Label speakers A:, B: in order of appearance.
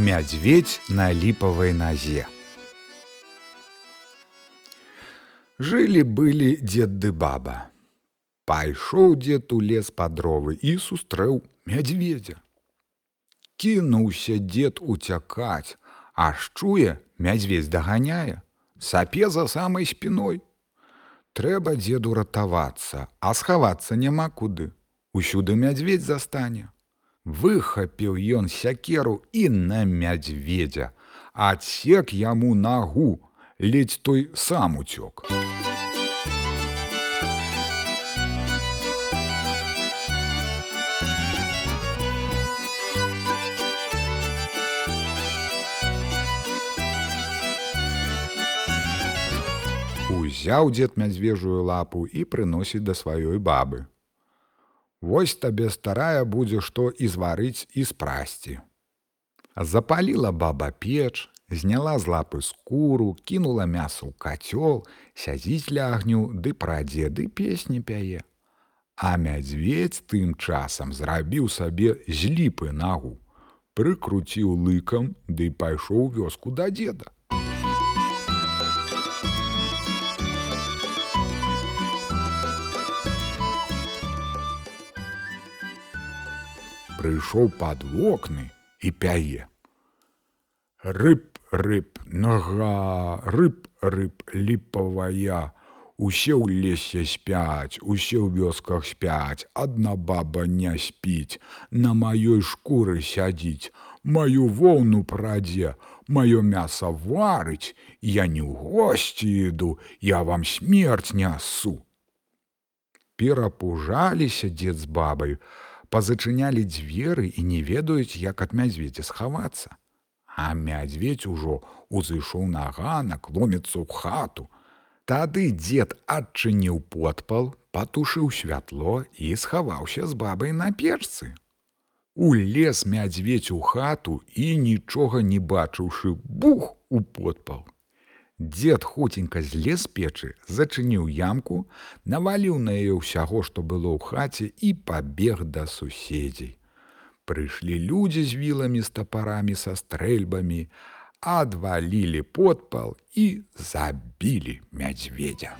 A: Мядзведь на ліпавай назе. Жылі былі дзед ды баба. Пайшоў дзед у лес па дровы і сустрэў мядзведзя. Кінуўся дзед уцякаць, аж чуе, мядзведь даганяе, сапе за самай спіной. Трэба дзеду ратавацца, а схавацца няма куды. Усюды мядзведь застане. Выхапіў ён сякеру і на мядзведзя, адсек яму нагу, ледзь той сам уцёк. Узяў дзед мядзвежую лапу і прыносіць да сваёй бабы. Вось табе старая будзе што і зварыць і спрасці. Запаліла баба печ, зняла з лапы скуру, кінула мясо ў кацёл, сядзіць ля агню ды пра дзеды песні пяе. А мядзведь тым часам зрабіў сабе з ліпы нагу, прыкруціў лыкам ды пайшоў вёску да дзеда. Прыйшоў пад вокны і пяе. Рыб, рыб, нага, рыб, рыб, ліпавая, Усе ў лесе спяць, усе ў вёсках спяць, адна баба не спіць, на маёй шкуры сядзіць, маю воўну прадзе, маё мяса варыць, я не ў госці іду, я вам смерць нясу. Перапужаліся дзед з бабай, пазачынялі дзверы і не ведаюць, як ад мядзведзя схавацца. А мядзведь ужо узышоў на ганак, ломіцца ў хату. Тады дзед адчыніў подпал, патушыў святло і схаваўся з бабай на печцы. Улез мядзведь у хату і нічога не бачыўшы бух у подпал. Дзед хуценька злез печы, зачыніў ямку, наваліў на яе ўсяго, што было ў хаце і пабег да суседзей. Прыйшлі людзі з віламі з тапарамі са стрэльбамі, адвалілі подпал і забілі мядзведзя.